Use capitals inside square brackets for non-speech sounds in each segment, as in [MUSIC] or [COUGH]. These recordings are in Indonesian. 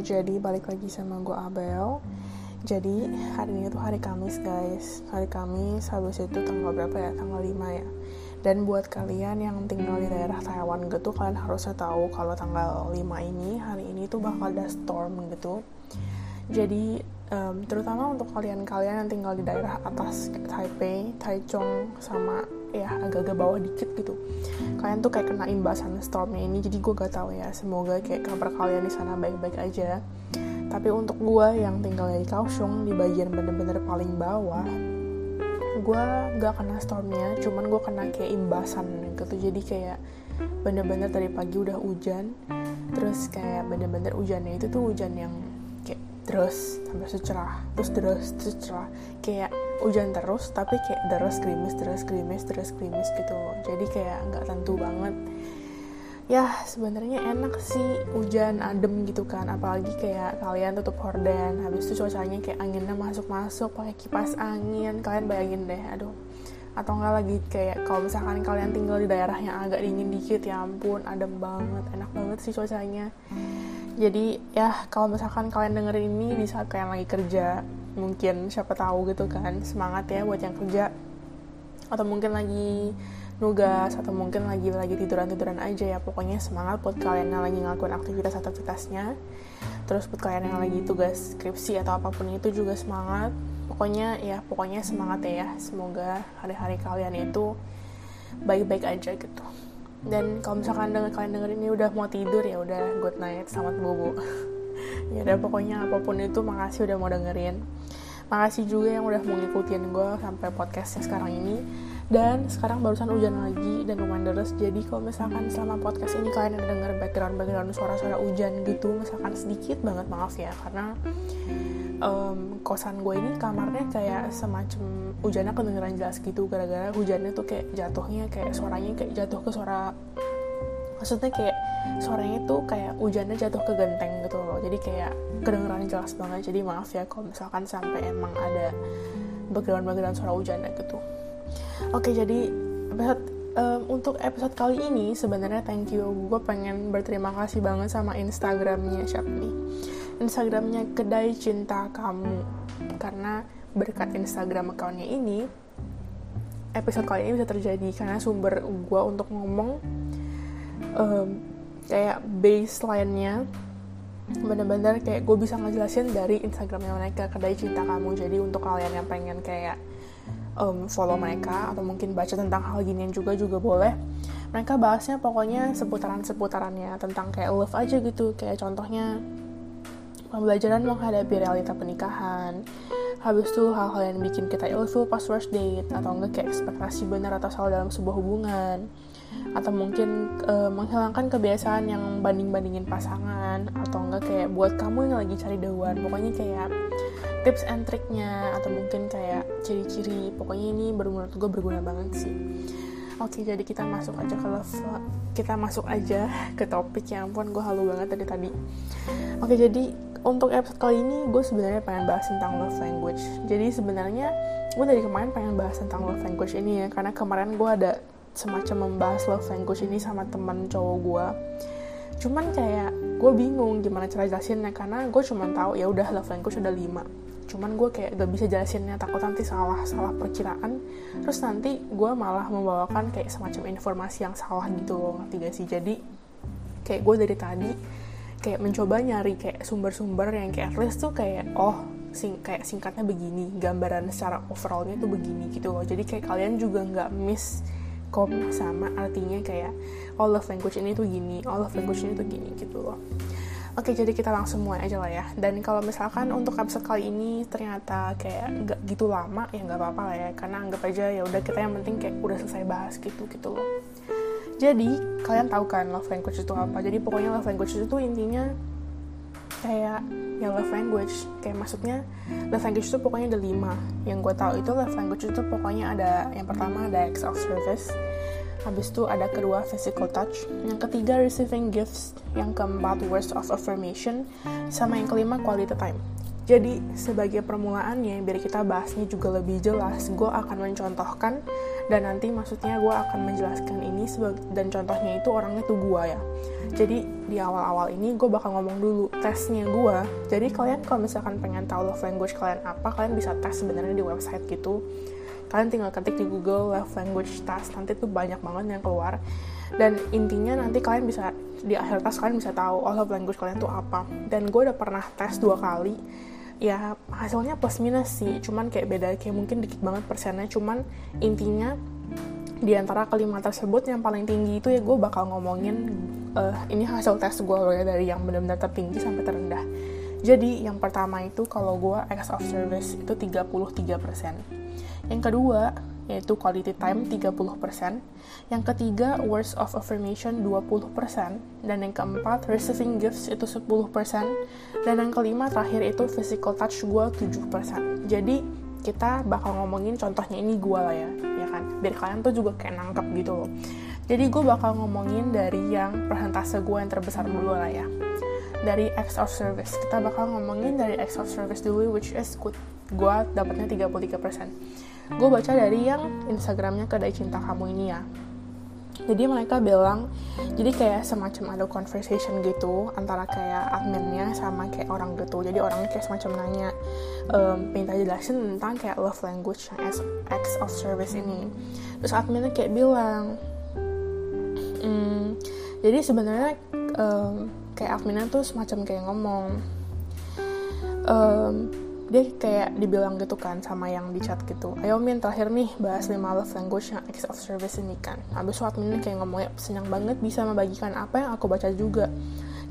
jadi balik lagi sama gue Abel. Jadi hari ini tuh hari Kamis guys. Hari Kamis habis itu tanggal berapa ya? Tanggal 5 ya. Dan buat kalian yang tinggal di daerah Taiwan gitu Kalian harusnya tahu kalau tanggal 5 ini Hari ini tuh bakal ada storm gitu. Jadi um, terutama untuk kalian-kalian yang tinggal di daerah atas Taipei, Taichung, sama ya agak-agak bawah dikit gitu. Kalian tuh kayak kena imbasan stormnya ini jadi gue gak tahu ya. Semoga kayak kabar kalian di sana baik-baik aja. Tapi untuk gue yang tinggal di Kaohsiung di bagian bener-bener paling bawah gue gak kena stormnya cuman gue kena kayak imbasan gitu. Jadi kayak bener-bener dari pagi udah hujan terus kayak bener-bener hujannya itu tuh hujan yang kayak terus sampai secerah terus terus terus cerah. Kayak hujan terus tapi kayak deras gerimis deras gerimis deras gerimis gitu. Jadi kayak nggak tentu banget. Ya sebenarnya enak sih hujan adem gitu kan. Apalagi kayak kalian tutup horden habis itu cuacanya kayak anginnya masuk-masuk pakai kipas angin. Kalian bayangin deh aduh. Atau enggak lagi kayak kalau misalkan kalian tinggal di daerah yang agak dingin dikit ya ampun adem banget. Enak banget sih cuacanya. Jadi ya kalau misalkan kalian dengerin ini di saat kalian lagi kerja mungkin siapa tahu gitu kan semangat ya buat yang kerja. Atau mungkin lagi nugas atau mungkin lagi lagi tiduran tiduran aja ya. Pokoknya semangat buat kalian yang lagi ngelakuin aktivitas aktivitasnya. Terus buat kalian yang lagi tugas skripsi atau apa pun itu juga semangat. Pokoknya ya pokoknya semangat ya. Semoga hari-hari kalian itu baik-baik aja gitu. Dan kalau misalkan denger, kalian denger ini udah mau tidur ya udah good night. Selamat bobo. [LAUGHS] Ya udah pokoknya apa pun itu makasih udah mau dengerin makasih juga yang udah mau ngikutin gue sampai podcastnya sekarang ini. Dan sekarang barusan hujan lagi dan lumayan deras jadi kalau misalkan selama podcast ini kalian ada denger background background suara-suara hujan gitu misalkan sedikit banget maaf ya karena um, kosan gue ini kamarnya kayak semacam hujannya kedengeran jelas gitu gara-gara hujannya tuh kayak jatuhnya kayak suaranya kayak jatuh ke suara maksudnya kayak suaranya tuh kayak hujannya jatuh ke genteng gitu loh jadi kayak kedengeran jelas banget jadi maaf ya kalau misalkan sampai emang ada background background suara hujannya gitu Oke, jadi episode um, untuk episode kali ini sebenarnya thank you. Gue pengen berterima kasih banget sama Instagramnya siapa nih? Instagramnya Kedai Cinta Kamu. Karena berkat Instagram accountnya ini, episode kali ini bisa terjadi karena sumber gue untuk ngomong um, kayak baseline-nya bener-bener kayak gue bisa ngejelasin dari Instagramnya mereka kedai cinta kamu. Jadi untuk kalian yang pengen kayak um, follow mereka atau mungkin baca tentang hal ginian juga juga boleh. Mereka bahasnya pokoknya seputaran-seputarannya tentang kayak love aja gitu. Kayak contohnya pembelajaran menghadapi realita pernikahan. Habis itu hal-hal yang bikin kita ilfil pas first date atau enggak kayak ekspektasi benar atau salah dalam sebuah hubungan atau mungkin e, menghilangkan kebiasaan yang banding-bandingin pasangan atau enggak kayak buat kamu yang lagi cari dawan pokoknya kayak tips and triknya atau mungkin kayak ciri-ciri pokoknya ini menurut gue berguna banget sih Oke, jadi kita masuk aja ke level, kita masuk aja ke topik yang pun gue halu banget dari tadi. Oke, jadi untuk episode kali ini gue sebenarnya pengen bahas tentang love language. Jadi sebenarnya gue dari kemarin pengen bahas tentang love language ini ya, karena kemarin gue ada semacam membahas love language ini sama teman cowok gue cuman kayak gue bingung gimana cara jelasinnya karena gue cuma tahu ya udah love language udah lima. Cuman gue kayak gak bisa jelasinnya takut nanti salah salah perkiraan. Terus nanti gue malah membawakan kayak semacam informasi yang salah gitu loh ngerti gak sih? Jadi kayak gue dari tadi kayak mencoba nyari kayak sumber-sumber yang kayak least tuh kayak oh sing kayak singkatnya begini gambaran secara overallnya tuh begini gitu loh. Jadi kayak kalian juga nggak miss kom sama artinya kayak oh love language ini tuh gini oh love language ini tuh gini gitu loh Oke, jadi kita langsung mulai aja lah ya. Dan kalau misalkan untuk episode kali ini ternyata kayak nggak gitu lama, ya nggak apa-apa lah ya. Karena anggap aja ya udah kita yang penting kayak udah selesai bahas gitu gitu loh. Jadi kalian tahu kan love language itu apa? Jadi pokoknya love language itu intinya kayak ya love language. Kayak maksudnya love language itu pokoknya ada lima. Yang gue tahu itu love language itu pokoknya ada yang pertama ada acts of service Habis itu ada kedua physical touch, yang ketiga receiving gifts, yang keempat words of affirmation, sama yang kelima quality time. Jadi sebagai permulaannya biar kita bahasnya juga lebih jelas, gue akan mencontohkan dan nanti maksudnya gue akan menjelaskan ini dan contohnya itu orangnya tuh gue ya. Jadi di awal-awal ini gue bakal ngomong dulu tesnya gue jadi kalian kalau misalkan pengen tahu love language kalian apa kalian bisa tes sebenarnya di website gitu. Kalian tinggal ketik di Google love language test nanti tuh banyak banget yang keluar. Dan intinya nanti kalian bisa di akhir tes kalian bisa tahu oh love language kalian tuh apa. Dan gue udah pernah tes dua kali ya hasilnya plus minus sih. Cuman kayak beda kayak mungkin dikit banget persennya. Cuman intinya di antara kelima tersebut yang paling tinggi itu ya gue bakal ngomongin uh, ini hasil tes gue loh ya dari yang benar-benar tertinggi sampai terendah. Jadi yang pertama itu kalau gue acts of service itu 33% yang kedua yaitu quality time 30%, yang ketiga words of affirmation 20%, dan yang keempat receiving gifts itu 10%, dan yang kelima terakhir itu physical touch gue 7%. Jadi kita bakal ngomongin contohnya ini gue lah ya, ya kan? Biar kalian tuh juga kayak nangkep gitu loh. Jadi gue bakal ngomongin dari yang persentase gue yang terbesar dulu lah ya. Dari acts of service. Kita bakal ngomongin dari acts of service dulu, which is good. Gue dapatnya 33% gue baca dari yang instagramnya kedai cinta kamu ini ya. Jadi mereka bilang jadi kayak semacam ada conversation gitu antara kayak adminnya sama kayak orang gitu. Jadi orangnya kayak semacam nanya um, minta jelasin tentang kayak love language yang acts of service ini. Terus adminnya kayak bilang hmm, jadi sebenarnya um, kayak adminnya tuh semacam kayak ngomong um, dia kayak dibilang gitu kan sama yang di chat gitu. Ayo Min terakhir nih bahas 5 love language yang acts of service ini kan. Habis adminnya kayak ngomongnya senang banget bisa membagikan apa yang aku baca juga.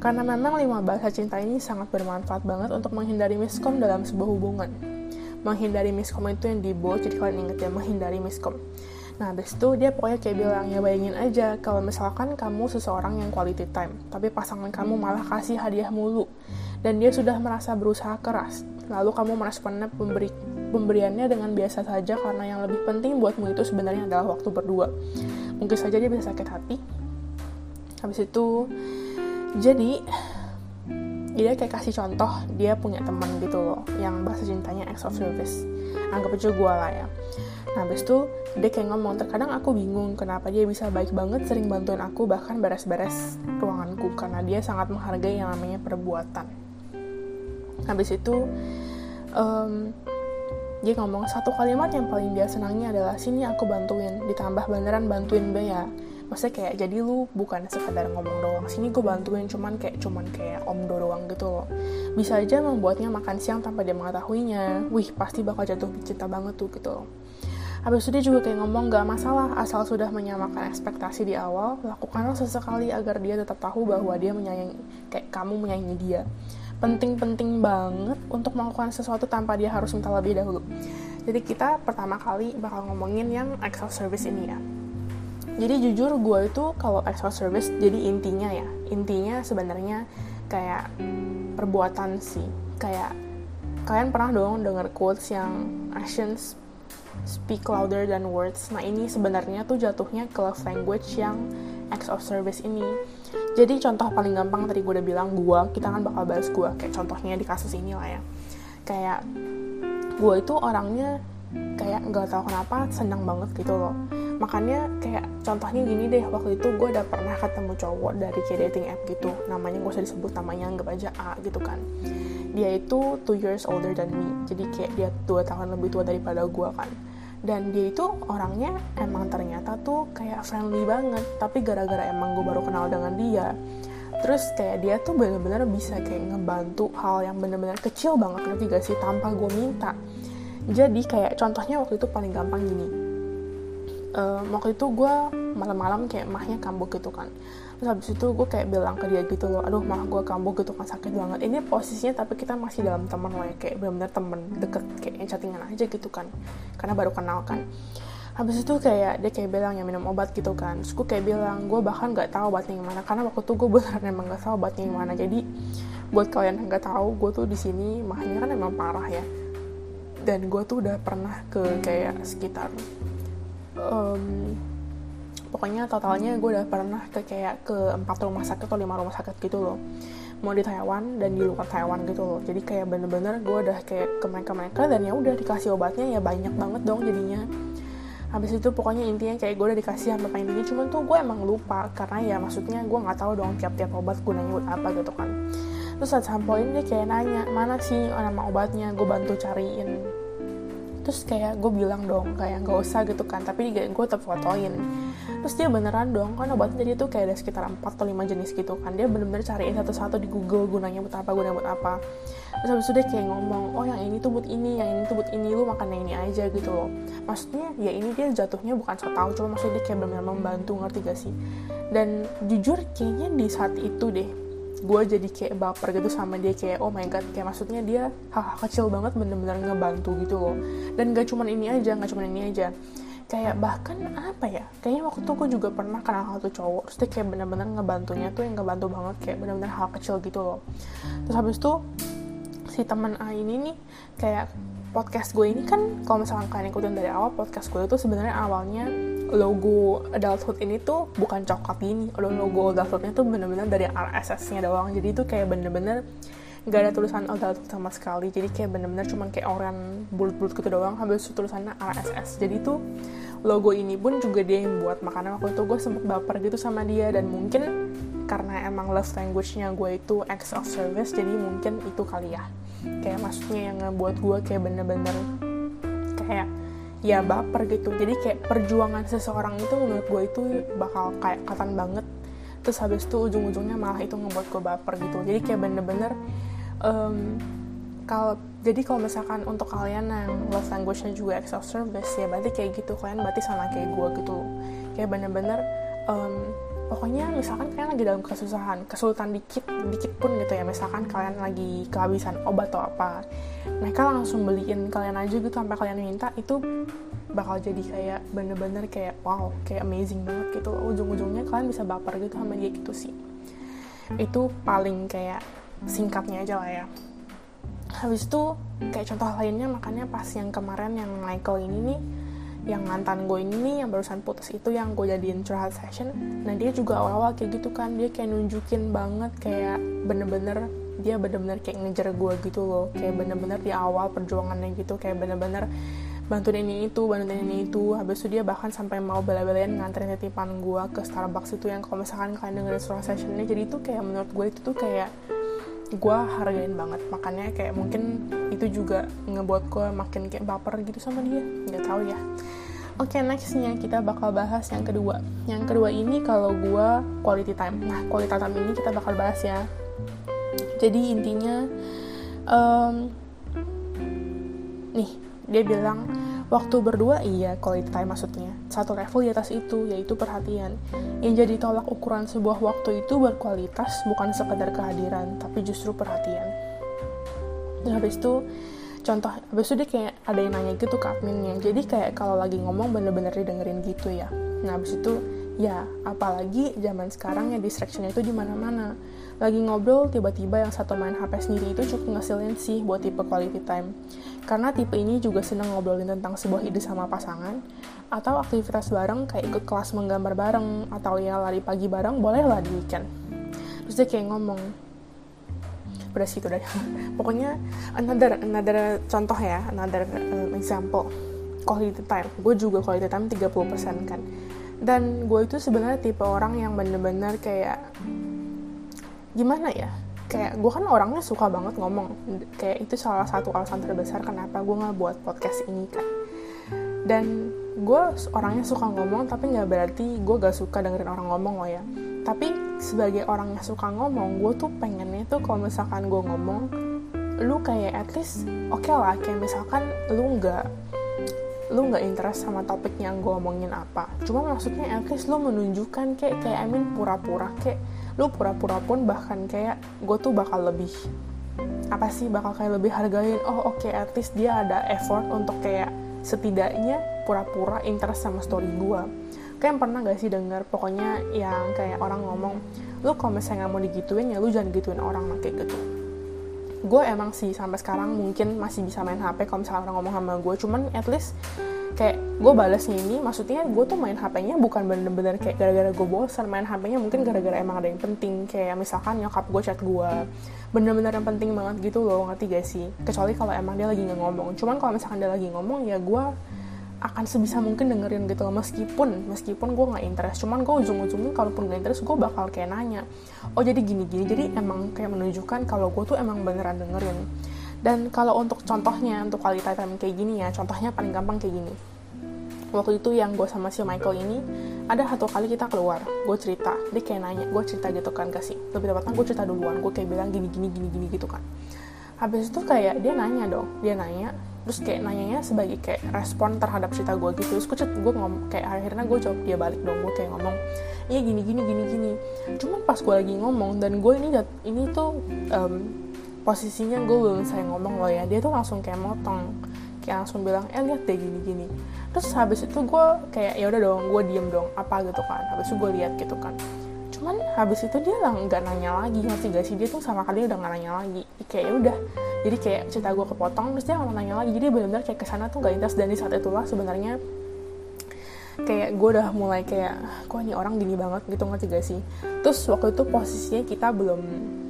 Karena memang lima bahasa cinta ini sangat bermanfaat banget untuk menghindari miskom dalam sebuah hubungan. Menghindari miskom itu yang di bold jadi kalian inget ya menghindari miskom. Nah, habis itu dia pokoknya kayak bilang, ya bayangin aja kalau misalkan kamu seseorang yang quality time, tapi pasangan kamu malah kasih hadiah mulu, dan dia sudah merasa berusaha keras, lalu kamu meresponnya pemberi, pemberiannya dengan biasa saja karena yang lebih penting buatmu itu sebenarnya adalah waktu berdua. Mungkin saja dia bisa sakit hati. Habis itu, jadi dia kayak kasih contoh dia punya teman gitu loh yang bahasa cintanya acts of service anggap aja gue lah ya nah habis itu dia kayak ngomong terkadang aku bingung kenapa dia bisa baik banget sering bantuin aku bahkan beres-beres ruanganku karena dia sangat menghargai yang namanya perbuatan habis itu um, dia ngomong satu kalimat yang paling dia senangnya adalah sini aku bantuin ditambah beneran bantuin be ya. Maksudnya kayak jadi lu bukan sekadar ngomong doang. Sini gue bantuin cuman kayak cuman kayak om doang gitu loh. Bisa aja membuatnya makan siang tanpa dia mengetahuinya. Wih pasti bakal jatuh cinta banget tuh gitu loh. Habis itu dia juga kayak ngomong gak masalah asal sudah menyamakan ekspektasi di awal, lakukanlah sesekali agar dia tetap tahu bahwa dia menyayangi, kayak kamu menyayangi dia penting-penting banget untuk melakukan sesuatu tanpa dia harus minta lebih dahulu. Jadi kita pertama kali bakal ngomongin yang Excel service ini ya. Jadi jujur gue itu kalau Excel service jadi intinya ya, intinya sebenarnya kayak perbuatan sih. Kayak kalian pernah dong denger quotes yang actions speak louder than words. Nah ini sebenarnya tuh jatuhnya ke love language yang acts of service ini jadi contoh paling gampang tadi gue udah bilang gue kita kan bakal bahas gue kayak contohnya di kasus ini lah ya. Kayak gue itu orangnya kayak nggak tahu kenapa senang banget gitu loh. Makanya kayak contohnya gini deh waktu itu gue udah pernah ketemu cowok dari kayak dating app gitu. Namanya gue usah disebut namanya anggap aja A gitu kan. Dia itu two years older than me. Jadi kayak dia dua tahun lebih tua daripada gue kan dan dia itu orangnya emang ternyata tuh kayak friendly banget. Tapi gara-gara emang gue baru kenal dengan dia terus kayak dia tuh bener-bener bisa kayak ngebantu hal yang bener-bener kecil banget. Ngerti gak sih? Tanpa gue minta. Jadi kayak contohnya waktu itu paling gampang gini. Uh, waktu itu gue malam-malam kayak mahnya kambuh gitu kan terus habis itu gue kayak bilang ke dia gitu loh aduh mah gue kambuh gitu kan sakit banget. Ini posisinya tapi kita masih dalam teman loh ya kayak benar-benar temen deket kayak chattingan aja gitu kan karena baru kenal kan. Habis itu kayak dia kayak bilang ya minum obat gitu kan. Terus gue kayak bilang gue bahkan nggak tahu obatnya yang mana karena waktu itu gue beneran emang nggak tahu obatnya yang mana. Jadi buat kalian yang nggak tahu gue tuh di sini mahnya kan emang parah ya. Dan gue tuh udah pernah ke kayak sekitar um, pokoknya totalnya gue udah pernah ke kayak ke empat rumah sakit atau lima rumah sakit gitu loh. Mau di Taiwan dan di luar Taiwan gitu loh. Jadi kayak bener-bener gue udah kayak ke mereka mereka dan ya udah dikasih obatnya ya banyak banget dong jadinya. Habis itu pokoknya intinya kayak gue udah dikasih sampai paling tinggi cuman tuh gue emang lupa karena ya maksudnya gue nggak tahu dong tiap-tiap obat gunanya buat apa gitu kan. Terus saat sampai dia kayak nanya mana sih nama obatnya? Gue bantu cariin. Terus kayak gue bilang dong kayak nggak usah gitu kan. Tapi gue tetap fotoin terus dia beneran dong kan obatnya jadi tuh kayak ada sekitar 4 atau 5 jenis gitu kan. Dia bener-bener cariin satu-satu di Google gunanya buat apa gunanya buat apa. Terus habis itu dia kayak ngomong oh yang ini tuh buat ini yang ini tuh buat ini lu makan yang ini aja gitu loh. Maksudnya ya ini dia jatuhnya bukan so tau cuma maksudnya dia kayak bener-bener membantu ngerti gak sih? Dan jujur kayaknya di saat itu deh gue jadi kayak baper gitu sama dia kayak oh my god kayak maksudnya dia hal-hal kecil banget bener-bener ngebantu gitu loh. Dan gak cuman ini aja gak cuman ini aja kayak bahkan apa ya kayaknya waktu itu gue juga pernah kenal hal tuh cowok terus dia kayak bener-bener ngebantunya tuh yang ngebantu banget kayak bener-bener hal kecil gitu loh. Terus habis itu si teman A ini nih kayak podcast gue ini kan kalau misalkan kalian ikutin dari awal podcast gue itu sebenarnya awalnya logo adulthood ini tuh bukan coklat gini logo adulthoodnya tuh bener-bener dari RSS-nya doang. Jadi itu kayak bener-bener nggak ada tulisan adulthood sama sekali. Jadi kayak bener-bener cuma kayak orang bulut-bulut gitu doang habis itu tulisannya RSS jadi tuh logo ini pun juga dia yang buat. Makanya waktu itu gue sempet baper gitu sama dia. Dan mungkin karena emang love language-nya gue itu acts of service jadi mungkin itu kali ya. Kayak maksudnya yang ngebuat gue kayak bener-bener kayak ya baper gitu. Jadi kayak perjuangan seseorang itu menurut gue itu bakal kayak katan banget. Terus habis itu ujung-ujungnya malah itu ngebuat gue baper gitu. Jadi kayak bener-bener um, kalau jadi kalau misalkan untuk kalian yang love language-nya juga acts of service ya berarti kayak gitu. Kalian berarti sama kayak gue gitu. Kayak bener-bener um, pokoknya misalkan kalian lagi dalam kesusahan kesulitan dikit dikit pun gitu ya. Misalkan kalian lagi kehabisan obat atau apa mereka langsung beliin kalian aja gitu sampai kalian minta itu bakal jadi kayak bener-bener kayak wow kayak amazing banget gitu. Ujung-ujungnya kalian bisa baper gitu sama dia gitu sih. Itu paling kayak singkatnya aja lah ya. Habis itu kayak contoh lainnya makanya pas yang kemarin yang Michael ini nih yang mantan gue ini nih yang barusan putus itu yang gue jadiin curhat session. Nah dia juga awal-awal kayak gitu kan. Dia kayak nunjukin banget kayak bener-bener dia bener-bener kayak ngejar gue gitu loh. Kayak bener-bener di awal perjuangannya gitu kayak bener-bener bantuin ini itu bantuin ini itu. Habis itu dia bahkan sampai mau bela-belain nganterin titipan gue ke Starbucks itu yang kalau misalkan kalian dengerin suara sessionnya. Jadi itu kayak menurut gue itu tuh kayak gue hargain banget. Makanya kayak mungkin itu juga ngebuat gue makin kayak baper gitu sama dia. Nggak tahu ya. Oke okay, nextnya kita bakal bahas yang kedua. Yang kedua ini kalau gue quality time. Nah quality time ini kita bakal bahas ya. Jadi intinya um, nih dia bilang Waktu berdua iya quality time maksudnya. Satu level di atas itu, yaitu perhatian. Yang jadi tolak ukuran sebuah waktu itu berkualitas bukan sekedar kehadiran, tapi justru perhatian. Dan habis itu, contoh, habis itu dia kayak ada yang nanya gitu ke adminnya. Jadi kayak kalau lagi ngomong bener-bener didengerin gitu ya. Nah habis itu, ya apalagi zaman sekarang ya distractionnya itu di mana-mana lagi ngobrol tiba-tiba yang satu main HP sendiri itu cukup ngesilin sih buat tipe quality time karena tipe ini juga seneng ngobrolin tentang sebuah ide sama pasangan. Atau aktivitas bareng kayak ikut kelas menggambar bareng atau ya lari pagi bareng bolehlah di weekend. Terus dia kayak ngomong udah situ deh [LAUGHS] pokoknya another another contoh ya another um, example. Quality time. Gue juga quality time 30% kan. Dan gue itu sebenarnya tipe orang yang bener-bener kayak gimana ya kayak gue kan orangnya suka banget ngomong. Kayak itu salah satu alasan terbesar kenapa gue nggak buat podcast ini kan dan gue orangnya suka ngomong tapi nggak berarti gue gak suka dengerin orang ngomong loh ya. Tapi sebagai orang yang suka ngomong gue tuh pengennya tuh kalau misalkan gue ngomong lu kayak at least oke okay lah kayak misalkan lu nggak lu nggak interest sama topik yang gue omongin apa. Cuma maksudnya at least lu menunjukkan kayak kayak I mean pura-pura kayak lu pura-pura pun bahkan kayak gue tuh bakal lebih apa sih bakal kayak lebih hargain. Oh oke okay, at least dia ada effort untuk kayak setidaknya pura-pura interest sama story gue kayak pernah gak sih denger pokoknya yang kayak orang ngomong lu kalau misalnya nggak mau digituin ya lu jangan gituin orang kayak gitu. Gue emang sih sampai sekarang mungkin masih bisa main HP kalau misalnya orang ngomong sama gue cuman at least kayak gue balasnya ini maksudnya gue tuh main HP-nya bukan bener-bener kayak gara-gara gue bosan main HP-nya mungkin gara-gara emang ada yang penting kayak misalkan nyokap gue chat gue bener-bener yang penting banget gitu loh ngerti gak sih? Kecuali kalau emang dia lagi nggak ngomong. Cuman kalau misalkan dia lagi ngomong ya gue akan sebisa mungkin dengerin gitu loh. Meskipun meskipun gue nggak interest cuman gue ujung-ujungnya kalaupun gak interest gue bakal kayak nanya oh jadi gini-gini. Jadi emang kayak menunjukkan kalau gue tuh emang beneran dengerin dan kalau untuk contohnya untuk quality time kayak gini ya contohnya paling gampang kayak gini. Waktu itu yang gue sama si Michael ini ada satu kali kita keluar gue cerita dia kayak nanya gue cerita gitu kan kasih lebih tepatnya gue cerita duluan gue kayak bilang gini gini gini gini gitu kan. Habis itu kayak dia nanya dong dia nanya terus kayak nanyanya sebagai kayak respon terhadap cerita gue gitu. Terus gue gue ngomong kayak akhirnya gue jawab dia balik dong gue kayak ngomong iya gini gini gini gini. Cuman pas gue lagi ngomong dan gue ini ini tuh um, posisinya gue belum saya ngomong loh ya. Dia tuh langsung kayak motong. Kayak langsung bilang eh lihat deh gini gini terus habis itu gue kayak ya udah dong gue diem dong. Apa gitu kan. Habis itu gue lihat gitu kan. Cuman habis itu dia lah nggak nanya lagi. Ngerti gak sih? Dia tuh sama kali udah nggak nanya lagi. Kayak ya udah. Jadi kayak cerita gue kepotong terus dia nggak nanya lagi. Jadi benar-benar kayak ke sana tuh gak intens dan di saat itulah sebenarnya kayak gue udah mulai kayak kok ini orang gini banget? Gitu ngerti gak sih? Terus waktu itu posisinya kita belum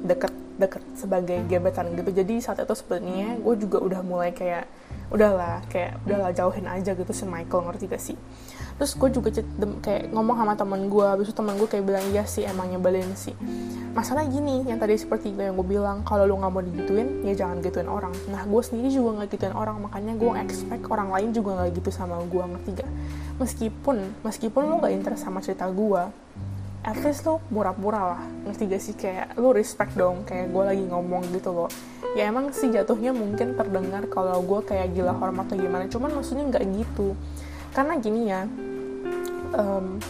deket deket sebagai gebetan gitu. Jadi saat itu sebenarnya gue juga udah mulai kayak udahlah kayak udahlah jauhin aja gitu si Michael ngerti gak sih? Terus gue juga kayak ngomong sama temen gue habis itu temen gue kayak bilang iya sih emang nyebelin sih. Masalah gini yang tadi seperti yang gue bilang kalau lu nggak mau digituin ya jangan gituin orang. Nah gue sendiri juga nggak gituin orang makanya gue expect orang lain juga nggak gitu sama gue ngerti gak? Meskipun meskipun lu nggak interest sama cerita gue at least lo murah-murah lah. Ngerti gak sih? Kayak lo respect dong kayak gue lagi ngomong gitu loh. Ya emang sih jatuhnya mungkin terdengar kalau gue kayak gila hormat atau gimana. Cuman maksudnya nggak gitu. Karena gini ya um,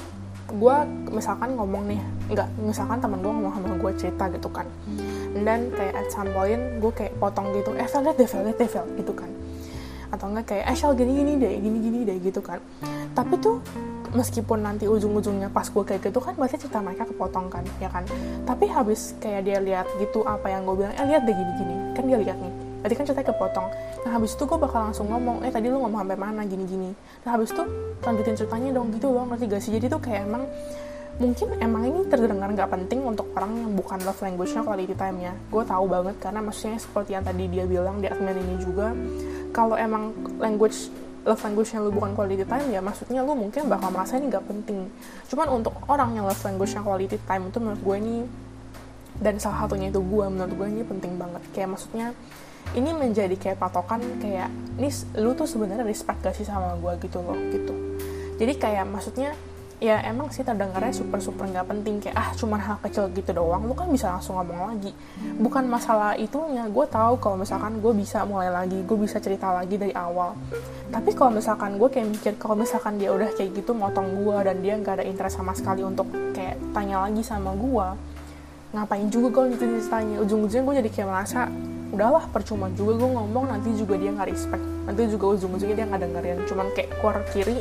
gue misalkan ngomong nih nggak misalkan teman gue ngomong sama gue cerita gitu kan. Dan kayak at some point gue kayak potong gitu eh liat deh liat deh Vel gitu kan. Atau enggak kayak eh gini gini deh gini gini deh gitu kan. Tapi tuh meskipun nanti ujung-ujungnya pas gue kayak gitu kan berarti cerita mereka kepotong kan ya kan? Tapi habis kayak dia lihat gitu apa yang gue bilang eh lihat deh gini gini kan dia lihat nih. Tadi kan ceritanya kepotong. Nah habis itu gue bakal langsung ngomong eh tadi lu ngomong sampai mana gini gini nah habis itu lanjutin ceritanya dong gitu loh ngerti gak sih? Jadi tuh kayak emang mungkin emang ini terdengar nggak penting untuk orang yang bukan love language-nya quality time-nya. Gue tahu banget karena maksudnya seperti yang tadi dia bilang di admin ini juga, kalau emang language love language yang lu bukan quality time ya maksudnya lu mungkin bakal merasa ini nggak penting. Cuman untuk orang yang love language-nya quality time itu menurut gue ini dan salah satunya itu gue menurut gue ini penting banget. Kayak maksudnya ini menjadi kayak patokan kayak nih lu tuh sebenarnya respect gak sih sama gue gitu loh gitu jadi kayak maksudnya ya emang sih terdengarnya super super nggak penting. Kayak ah cuma hal kecil gitu doang. Lu kan bisa langsung ngomong lagi. Bukan masalah itunya. Gue tahu kalau misalkan gue bisa mulai lagi gue bisa cerita lagi dari awal. Tapi kalau misalkan gue kayak mikir kalau misalkan dia udah kayak gitu motong gue dan dia nggak ada interest sama sekali untuk kayak tanya lagi sama gue ngapain juga gue gitu ceritanya? Ujung-ujungnya gue jadi kayak merasa udahlah percuma juga gue ngomong nanti juga dia nggak respect. Nanti juga ujung-ujungnya dia nggak dengerin. Cuman kayak keluar kiri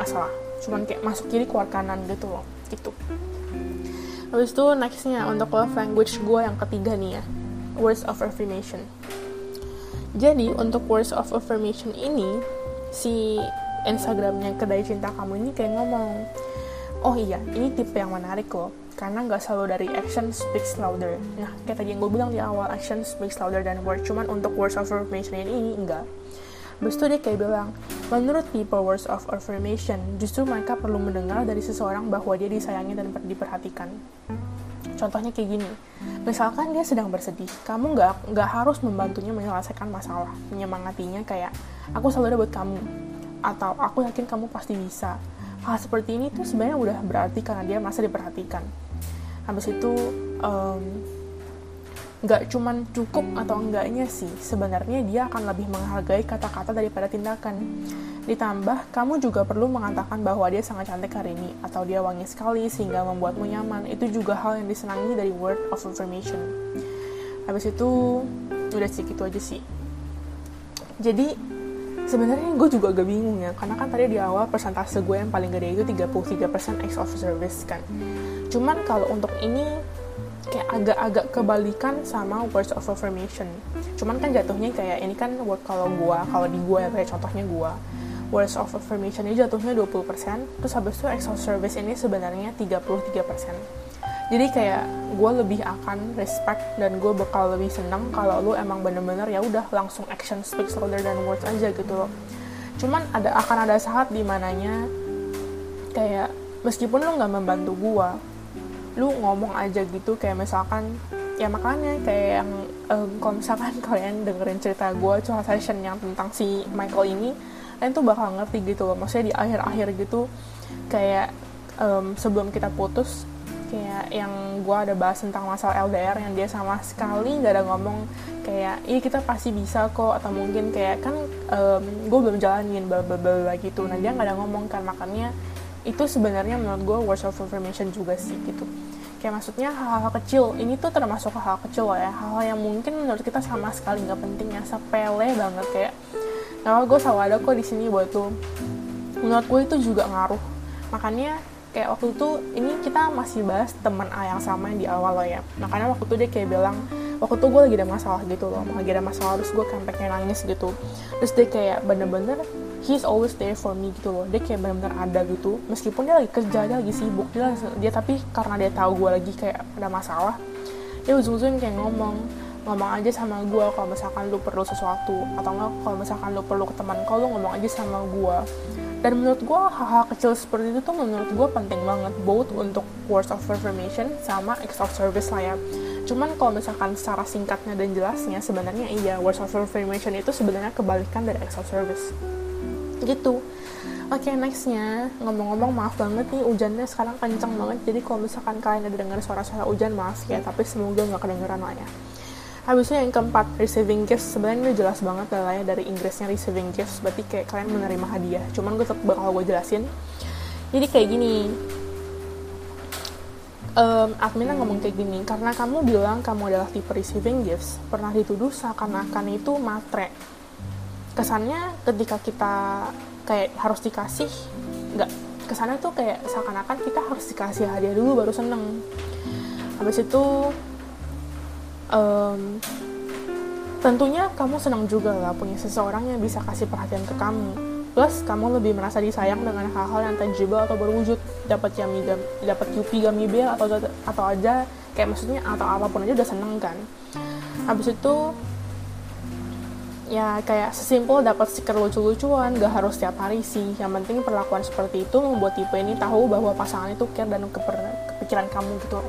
masalah cuman kayak masuk kiri keluar kanan gitu loh gitu. Habis itu nextnya untuk love language gue yang ketiga nih ya words of affirmation. Jadi untuk words of affirmation ini si Instagramnya kedai cinta kamu ini kayak ngomong oh iya ini tipe yang menarik loh karena nggak selalu dari action speaks louder. Nah kayak tadi yang gue bilang di awal action speaks louder than word. Cuman untuk words of affirmation ini enggak Habis itu dia kayak bilang, menurut people words of affirmation, justru mereka perlu mendengar dari seseorang bahwa dia disayangi dan diperhatikan. Contohnya kayak gini, misalkan dia sedang bersedih, kamu nggak nggak harus membantunya menyelesaikan masalah, menyemangatinya kayak aku selalu ada buat kamu, atau aku yakin kamu pasti bisa, hal seperti ini tuh sebenarnya udah berarti karena dia masa diperhatikan. Habis itu nggak um, cuman cukup atau enggaknya sih sebenarnya dia akan lebih menghargai kata-kata daripada tindakan. Ditambah kamu juga perlu mengatakan bahwa dia sangat cantik hari ini atau dia wangi sekali sehingga membuatmu nyaman. Itu juga hal yang disenangi dari word of affirmation. Habis itu udah sih gitu aja sih. Jadi sebenarnya gue juga agak bingung ya karena kan tadi di awal persentase gue yang paling gede itu 33% ex of service kan. Cuman kalau untuk ini kayak agak-agak kebalikan sama words of affirmation. Cuman kan jatuhnya kayak ini kan word kalau gue kalau di gue ya kayak contohnya gue words of affirmation ini jatuhnya 20% terus habis itu of service ini sebenarnya 33% jadi kayak gue lebih akan respect dan gue bakal lebih senang kalau lu emang bener-bener ya udah langsung action speaks louder than words aja gitu loh. Cuman ada akan ada saat di mananya kayak meskipun lu nggak membantu gue lu ngomong aja gitu kayak misalkan ya makanya kayak yang um, kalau misalkan [LAUGHS] kalian dengerin cerita gue curhat session yang tentang si Michael ini kalian tuh bakal ngerti gitu loh. Maksudnya di akhir-akhir gitu kayak um, sebelum kita putus kayak yang gue ada bahas tentang masalah LDR yang dia sama sekali nggak ada ngomong kayak iya kita pasti bisa kok atau mungkin kayak kan um, gue belum jalanin bla bla bla gitu. Nah dia nggak ada ngomong kan makanya itu sebenarnya menurut gue words of affirmation juga sih gitu. Kayak maksudnya hal-hal kecil ini tuh termasuk hal, -hal kecil loh ya. Hal-hal yang mungkin menurut kita sama sekali nggak penting ya sepele banget kayak. Nah gue selalu ada kok di sini buat tuh. Menurut gue itu juga ngaruh. Makanya kayak waktu itu ini kita masih bahas teman A yang sama yang di awal loh ya. Makanya waktu itu dia kayak bilang waktu itu gue lagi ada masalah gitu loh. Lagi ada masalah terus gue pengen nangis gitu. Terus dia kayak bener-bener he's always there for me gitu loh. Dia kayak benar-benar ada gitu. Meskipun dia lagi kerja dia lagi sibuk dia dia tapi karena dia tahu gue lagi kayak ada masalah dia ujung-ujung kayak ngomong ngomong aja sama gue kalau misalkan lu perlu sesuatu atau enggak kalau misalkan lu perlu ke teman kau lu ngomong aja sama gue dan menurut gue hal-hal kecil seperti itu tuh menurut gue penting banget both untuk words of affirmation sama acts of service lah ya. Cuman kalau misalkan secara singkatnya dan jelasnya sebenarnya iya words of affirmation itu sebenarnya kebalikan dari acts of service gitu. Oke okay, nextnya. Ngomong-ngomong maaf banget nih hujannya sekarang kenceng banget. Jadi kalau misalkan kalian ada dengar suara-suara hujan maaf ya tapi semoga nggak kedengeran lah ya. Habisnya yang keempat receiving gifts sebenarnya ini jelas banget lah ya dari Inggrisnya receiving gifts berarti kayak kalian menerima hadiah. Cuman gue tetap bakal gue jelasin. Jadi kayak gini, um, adminnya ngomong kayak gini. Karena kamu bilang kamu adalah tipe receiving gifts. Pernah dituduh seakan-akan itu matre kesannya ketika kita kayak harus dikasih nggak kesannya tuh kayak seakan-akan kita harus dikasih hadiah dulu baru seneng. Habis itu um, tentunya kamu senang juga lah punya seseorang yang bisa kasih perhatian ke kamu. Plus kamu lebih merasa disayang dengan hal-hal yang tangible atau berwujud. Dapat yummy dapat yupi gummy bear atau atau aja kayak maksudnya atau apa pun aja udah seneng kan. Habis itu ya kayak sesimpel dapat stiker lucu-lucuan gak harus setiap hari sih. Yang penting perlakuan seperti itu membuat tipe ini tahu bahwa pasangan itu care dan keper kepikiran kamu gitu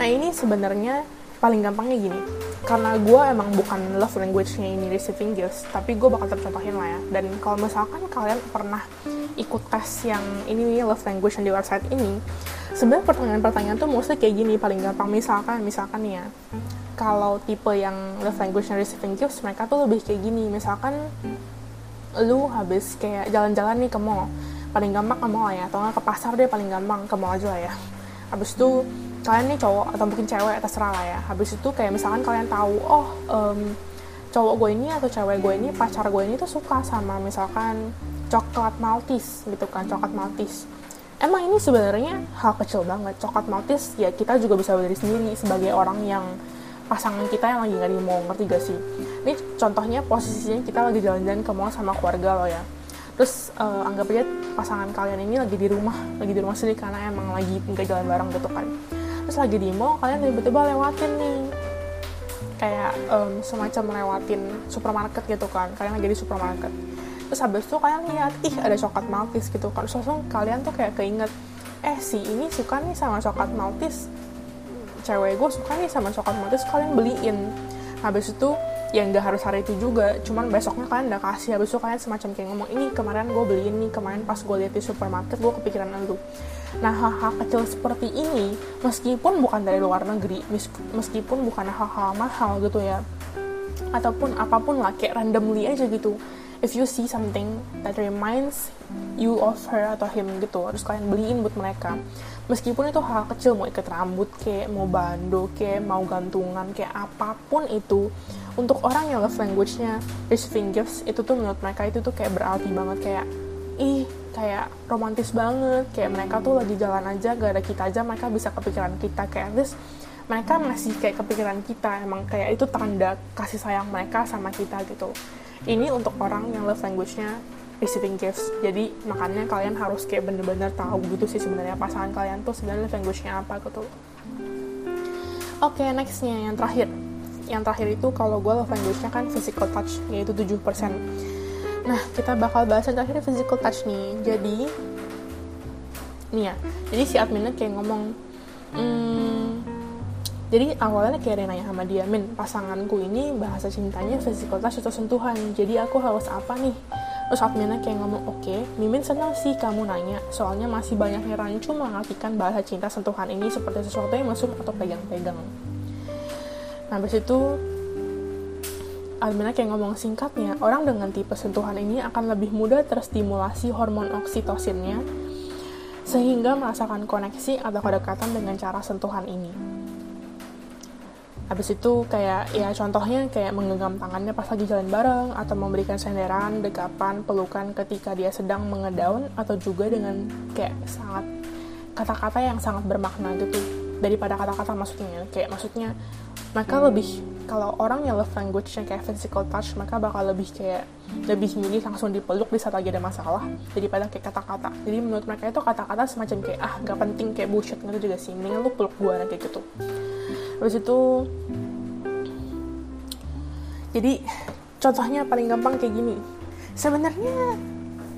nah ini sebenarnya paling gampangnya gini. Karena gue emang bukan love language-nya ini receiving gifts tapi gue bakal tercontohin lah ya. Dan kalau misalkan kalian pernah ikut tes yang ini nih love language yang di website ini sebenarnya pertanyaan-pertanyaan tuh mostly kayak gini paling gampang. Misalkan misalkan ya kalau tipe yang love language and receiving gifts mereka tuh lebih kayak gini. Misalkan lu habis kayak jalan-jalan nih ke mall paling gampang ke mall ya. Atau nggak ke pasar deh paling gampang ke mall aja lah ya. Habis itu kalian nih cowok atau mungkin cewek terserah lah ya. Habis itu kayak misalkan kalian tahu oh um, cowok gue ini atau cewek gue ini pacar gue ini tuh suka sama misalkan coklat maltis gitu kan coklat maltis emang ini sebenarnya hal kecil banget. Coklat maltis ya kita juga bisa berdiri sendiri sebagai orang yang pasangan kita yang lagi nggak di ngerti gak sih? Ini contohnya posisinya kita lagi jalan-jalan ke mall sama keluarga lo ya. Terus uh, anggap aja pasangan kalian ini lagi di rumah lagi di rumah sendiri karena emang lagi nggak jalan bareng gitu kan. Terus lagi di mall kalian tiba-tiba lewatin nih. Kayak um, semacam lewatin supermarket gitu kan kalian lagi di supermarket. Terus habis itu kalian lihat ih ada coklat maltis gitu kan. Terus langsung kalian tuh kayak keinget eh si ini suka nih sama coklat maltis cewek gue suka nih sama coklat maltis kalian beliin. Habis itu ya nggak harus hari itu juga cuman besoknya kalian udah kasih. Habis itu kalian semacam kayak ngomong ini kemarin gue beliin nih kemarin pas gue lihat di supermarket gue kepikiran lu nah hal-hal kecil seperti ini meskipun bukan dari luar negeri meskipun bukan hal-hal mahal gitu ya ataupun apa pun lah kayak randomly aja gitu. If you see something that reminds you of her atau him gitu terus kalian beliin buat mereka meskipun itu hal kecil mau ikat rambut kayak mau bando kayak mau gantungan kayak apa pun itu untuk orang yang love language-nya receiving gifts itu tuh menurut mereka itu tuh kayak berarti banget kayak ih kayak romantis banget kayak mereka tuh lagi jalan aja gak ada kita aja mereka bisa kepikiran kita kayak this mereka masih kayak kepikiran kita emang kayak itu tanda kasih sayang mereka sama kita gitu. Ini untuk orang yang love language-nya receiving gifts. Jadi makanya kalian harus kayak bener-bener tahu gitu sih sebenarnya pasangan kalian tuh sebenarnya language-nya apa gitu. Oke okay, nextnya yang terakhir. Yang terakhir itu kalau gue love language-nya kan physical touch yaitu 7% nah kita bakal bahas yang terakhir physical touch nih. Jadi nih ya. Jadi si adminnya kayak ngomong hmm, jadi awalnya kayak ada nanya sama dia min pasanganku ini bahasa cintanya physical touch atau sentuhan? Jadi aku harus apa nih terus adminnya kayak ngomong oke okay, mimin senang sih kamu nanya soalnya masih banyak yang rancu mengartikan bahasa cinta sentuhan ini seperti sesuatu yang masuk atau pegang-pegang nah habis itu Almina kayak ngomong singkatnya, orang dengan tipe sentuhan ini akan lebih mudah terstimulasi hormon oksitosinnya sehingga merasakan koneksi atau kedekatan dengan cara sentuhan ini. Habis itu kayak ya contohnya kayak menggenggam tangannya pas lagi jalan bareng atau memberikan senderan, dekapan, pelukan ketika dia sedang mengedaun atau juga dengan kayak sangat kata-kata yang sangat bermakna gitu. Daripada kata-kata maksudnya kayak maksudnya mereka lebih kalau orang yang love language-nya kayak physical touch mereka bakal lebih kayak lebih milih langsung dipeluk di saat lagi ada masalah daripada kayak kata-kata. Jadi menurut mereka itu kata-kata semacam kayak ah gak penting kayak bullshit gitu juga sih. Mendingan lu peluk gue kayak gitu habis itu jadi contohnya paling gampang kayak gini. Sebenarnya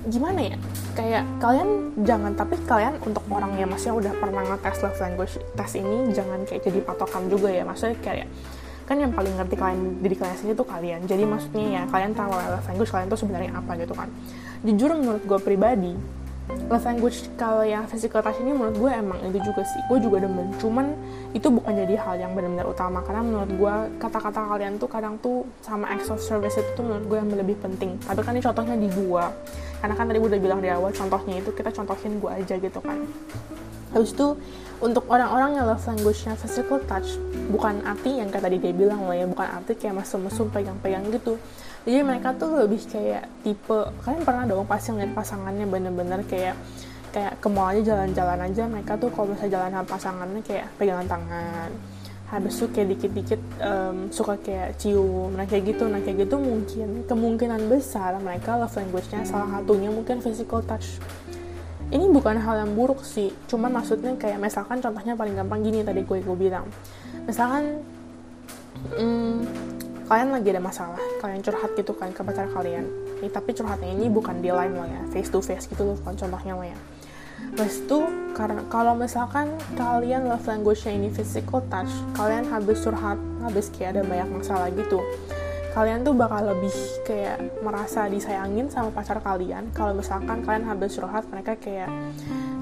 gimana ya? Kayak kalian jangan tapi kalian untuk orang yang masih udah pernah ngetes love language tes ini jangan kayak jadi patokan juga ya. Maksudnya kayak kan yang paling ngerti kalian diri kalian sendiri tuh kalian. Jadi maksudnya ya kalian tahu love language kalian tuh sebenarnya apa gitu kan. Jujur menurut gue pribadi love language kalau yang physical touch ini menurut gue emang itu juga sih. Gue juga demen. Cuman itu bukan jadi hal yang benar-benar utama. Karena menurut gue kata-kata kalian tuh kadang tuh sama acts of service itu tuh menurut gue yang lebih penting. Tapi kan ini contohnya di gue karena kan tadi gue udah bilang di awal contohnya itu kita contohin gue aja gitu kan. Habis itu untuk orang-orang yang love language-nya physical touch bukan arti yang kayak tadi dia bilang loh ya bukan arti kayak mesum-mesum pegang-pegang gitu jadi mereka tuh lebih kayak tipe kalian pernah dong pasti ngeliat pasangannya bener-bener kayak kayak ke mall aja jalan-jalan aja mereka tuh kalau misalnya jalan sama pasangannya kayak pegangan tangan. Habis itu kayak dikit-dikit um, suka kayak cium. Nah kayak gitu nah kayak gitu mungkin kemungkinan besar mereka love language-nya salah satunya mungkin physical touch. Ini bukan hal yang buruk sih cuman maksudnya kayak misalkan contohnya paling gampang gini tadi gue gue bilang. Misalkan um, kalian lagi ada masalah kalian curhat gitu kan ke pacar kalian nih tapi curhatnya ini bukan di line lah ya face to face gitu loh kan contohnya lah ya Terus itu karena kalau misalkan kalian love language-nya ini physical touch, kalian habis curhat, habis kayak ada banyak masalah gitu. Kalian tuh bakal lebih kayak merasa disayangin sama pacar kalian. Kalau misalkan kalian habis curhat, mereka kayak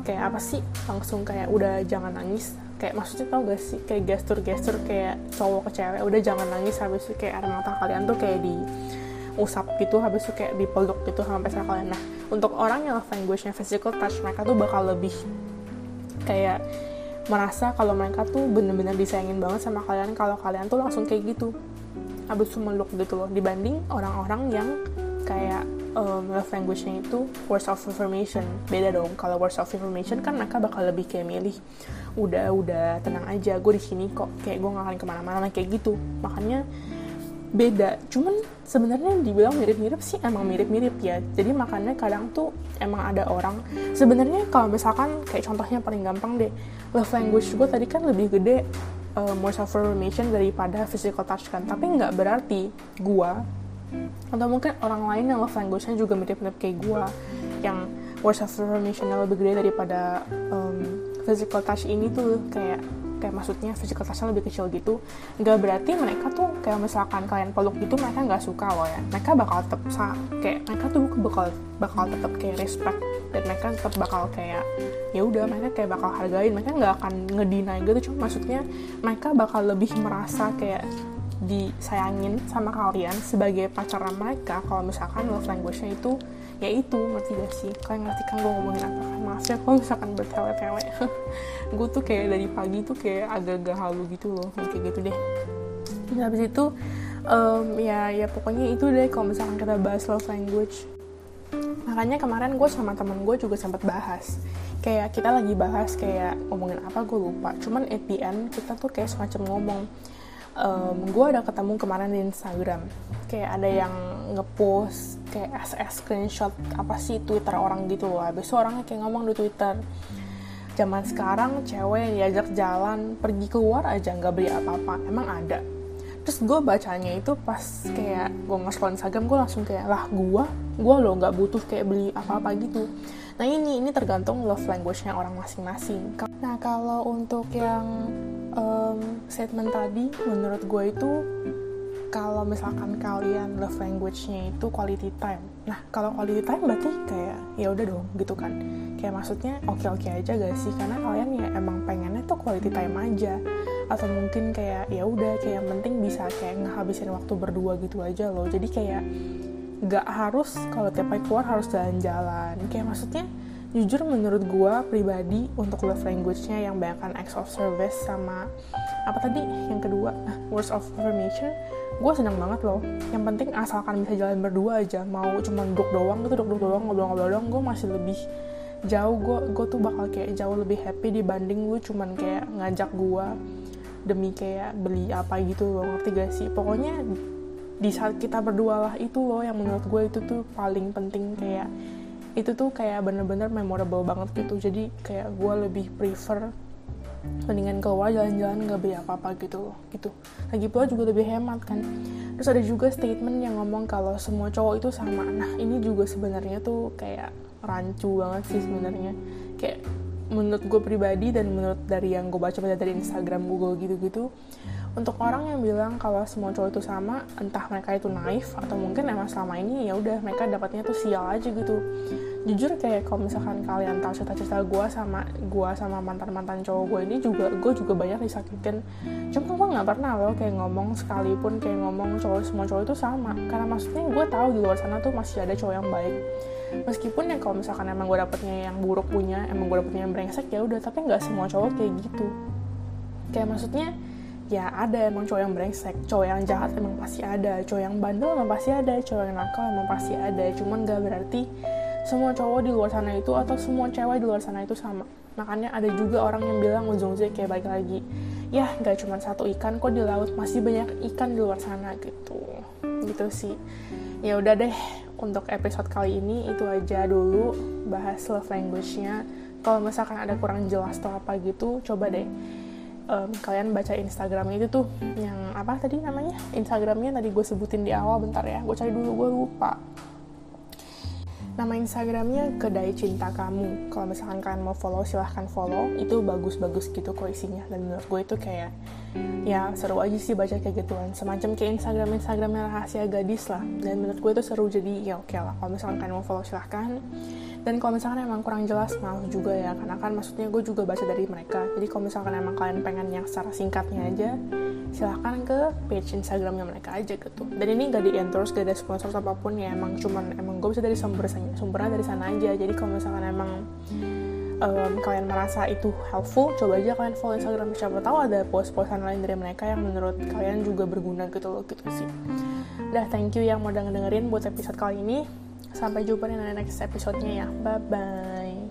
kayak apa sih? Langsung kayak udah jangan nangis, kayak maksudnya tau gak sih kayak gestur-gestur kayak cowok ke cewek udah jangan nangis habis itu kayak air mata kalian tuh kayak di usap gitu habis itu kayak dipeluk gitu sama pacar kalian. Nah untuk orang yang love language-nya physical touch mereka tuh bakal lebih kayak merasa kalau mereka tuh bener-bener disayangin banget sama kalian kalau kalian tuh langsung kayak gitu habis itu meluk gitu loh. Dibanding orang-orang yang kayak um, love language-nya itu words of affirmation. Beda dong kalau words of affirmation kan mereka bakal lebih kayak milih udah udah tenang aja gue di sini kok. Kayak gue gak akan ke mana-mana kayak gitu. Makanya beda. Cuman sebenarnya dibilang mirip-mirip sih emang mirip-mirip ya. Jadi makanya kadang tuh emang ada orang. Sebenarnya kalau misalkan kayak contohnya paling gampang deh. Love language gue tadi kan lebih gede uh, words of affirmation daripada physical touch kan. Tapi nggak berarti gue atau mungkin orang lain yang love language-nya juga mirip-mirip kayak gue yang words of affirmation lebih gede daripada um, physical touch ini tuh kayak kayak maksudnya physical touch-nya lebih kecil gitu. Nggak berarti mereka tuh kayak misalkan kalian peluk gitu mereka nggak suka loh ya. Mereka bakal tetap kayak mereka tuh bakal bakal tetap kayak respect dan mereka tetap bakal kayak ya udah mereka kayak bakal hargain. Mereka nggak akan ngedinai gitu. Cuma maksudnya mereka bakal lebih merasa kayak disayangin sama kalian sebagai pacaran mereka kalau misalkan love language-nya itu ya itu ngerti gak sih? Kalian ngerti kan gue ngomongin apa kan? Maaf ya kalau misalkan bertele-tele. [LAUGHS] Gue tuh kayak dari pagi tuh kayak agak-agak halu gitu loh kayak gitu deh. Nah, habis itu um, ya ya pokoknya itu deh kalau misalkan kita bahas love language. Makanya kemarin gue sama temen gue juga sempat bahas. Kayak kita lagi bahas kayak ngomongin apa gue lupa. Cuman at the end kita tuh kayak semacam ngomong um, gue ada ketemu kemarin di Instagram. Kayak ada yang ngepost kayak SS screenshot apa sih Twitter orang gitu loh. Habis itu orangnya kayak ngomong di Twitter zaman sekarang cewek diajak jalan pergi keluar aja nggak beli apa-apa. Emang ada. Terus gue bacanya itu pas kayak gue nge Instagram gue langsung kayak lah gue gue loh nggak butuh kayak beli apa-apa gitu nah ini ini tergantung love language-nya orang masing-masing nah kalau untuk yang um, statement tadi menurut gue itu kalau misalkan kalian love language-nya itu quality time. Nah, kalau quality time berarti kayak ya udah dong gitu kan. Kayak maksudnya oke-oke aja gak sih? Karena kalian ya emang pengennya tuh quality time aja. Atau mungkin kayak ya udah kayak yang penting bisa kayak ngehabisin waktu berdua gitu aja loh. Jadi kayak gak harus kalau tiap hari keluar harus jalan-jalan. Kayak maksudnya jujur menurut gue pribadi untuk love language-nya yang banyakkan acts of service sama apa tadi? Yang kedua words of affirmation gue seneng banget loh. Yang penting asalkan bisa jalan berdua aja. Mau cuma duduk doang gitu duduk, -duduk doang ngobrol-ngobrol doang gue masih lebih jauh. Gue gue tuh bakal kayak jauh lebih happy dibanding lu cuman kayak ngajak gue demi kayak beli apa gitu loh. Ngerti gak sih? Pokoknya di saat kita berdua lah itu loh yang menurut gue itu tuh paling penting. Kayak itu tuh kayak bener-bener memorable banget gitu. Jadi kayak gue lebih prefer mendingan keluar jalan-jalan nggak beli apa-apa gitu loh gitu. Lagi pula juga lebih hemat kan. Terus ada juga statement yang ngomong kalau semua cowok itu sama nah ini juga sebenarnya tuh kayak rancu banget sih sebenarnya. Kayak menurut gue pribadi dan menurut dari yang gue baca baca dari Instagram Google gitu-gitu untuk orang yang bilang kalau semua cowok itu sama entah mereka itu naif atau mungkin emang selama ini ya udah mereka dapatnya tuh sial aja gitu. Jujur kayak kalau misalkan kalian tahu cerita-cerita gue sama gue sama mantan-mantan cowok gue ini juga gue juga banyak disakitin. Cuma gue nggak pernah loh kayak ngomong sekalipun kayak ngomong cowok semua cowok itu sama. Karena maksudnya gue tahu di luar sana tuh masih ada cowok yang baik. Meskipun ya kalau misalkan emang gue dapetnya yang buruk punya emang gue dapetnya yang brengsek ya udah tapi nggak semua cowok kayak gitu. Kayak maksudnya ya ada emang cowok yang brengsek. Cowok yang jahat emang pasti ada. Cowok yang bandel emang pasti ada. Cowok yang nakal emang pasti ada. Cuman gak berarti semua cowok di luar sana itu atau semua cewek di luar sana itu sama. Makanya ada juga orang yang bilang ujung-ujungnya kayak baik lagi ya gak cuma satu ikan kok di laut masih banyak ikan di luar sana gitu. Gitu sih. Ya udah deh untuk episode kali ini itu aja dulu bahas love language-nya. Kalau misalkan ada kurang jelas atau apa gitu coba deh um, kalian baca Instagramnya itu tuh yang apa tadi namanya? Instagramnya tadi gue sebutin di awal bentar ya. Gue cari dulu gue lupa. Nama Instagramnya kedai cinta kamu. Kalau misalkan kalian mau follow silahkan follow. Itu bagus-bagus gitu kok isinya. Dan menurut gue itu kayak ya seru aja sih baca kayak gituan. Semacam kayak Instagram Instagramnya rahasia gadis lah. Dan menurut gue itu seru jadi ya oke okay lah. Kalau misalkan kalian mau follow silahkan dan kalau misalkan emang kurang jelas maaf juga ya. Karena kan maksudnya gue juga baca dari mereka. Jadi kalau misalkan emang kalian pengen yang secara singkatnya aja silahkan ke page Instagramnya mereka aja gitu. Dan ini gak di endorse gak ada sponsor apa pun ya. Emang cuman emang gue bisa dari sumber sumbernya dari sana aja. Jadi kalau misalkan emang um, kalian merasa itu helpful coba aja kalian follow Instagram. Siapa tahu ada post-postan lain dari mereka yang menurut kalian juga berguna gitu loh gitu sih. Udah thank you yang mau dengerin buat episode kali ini sampai jumpa di next episode-nya ya. Bye bye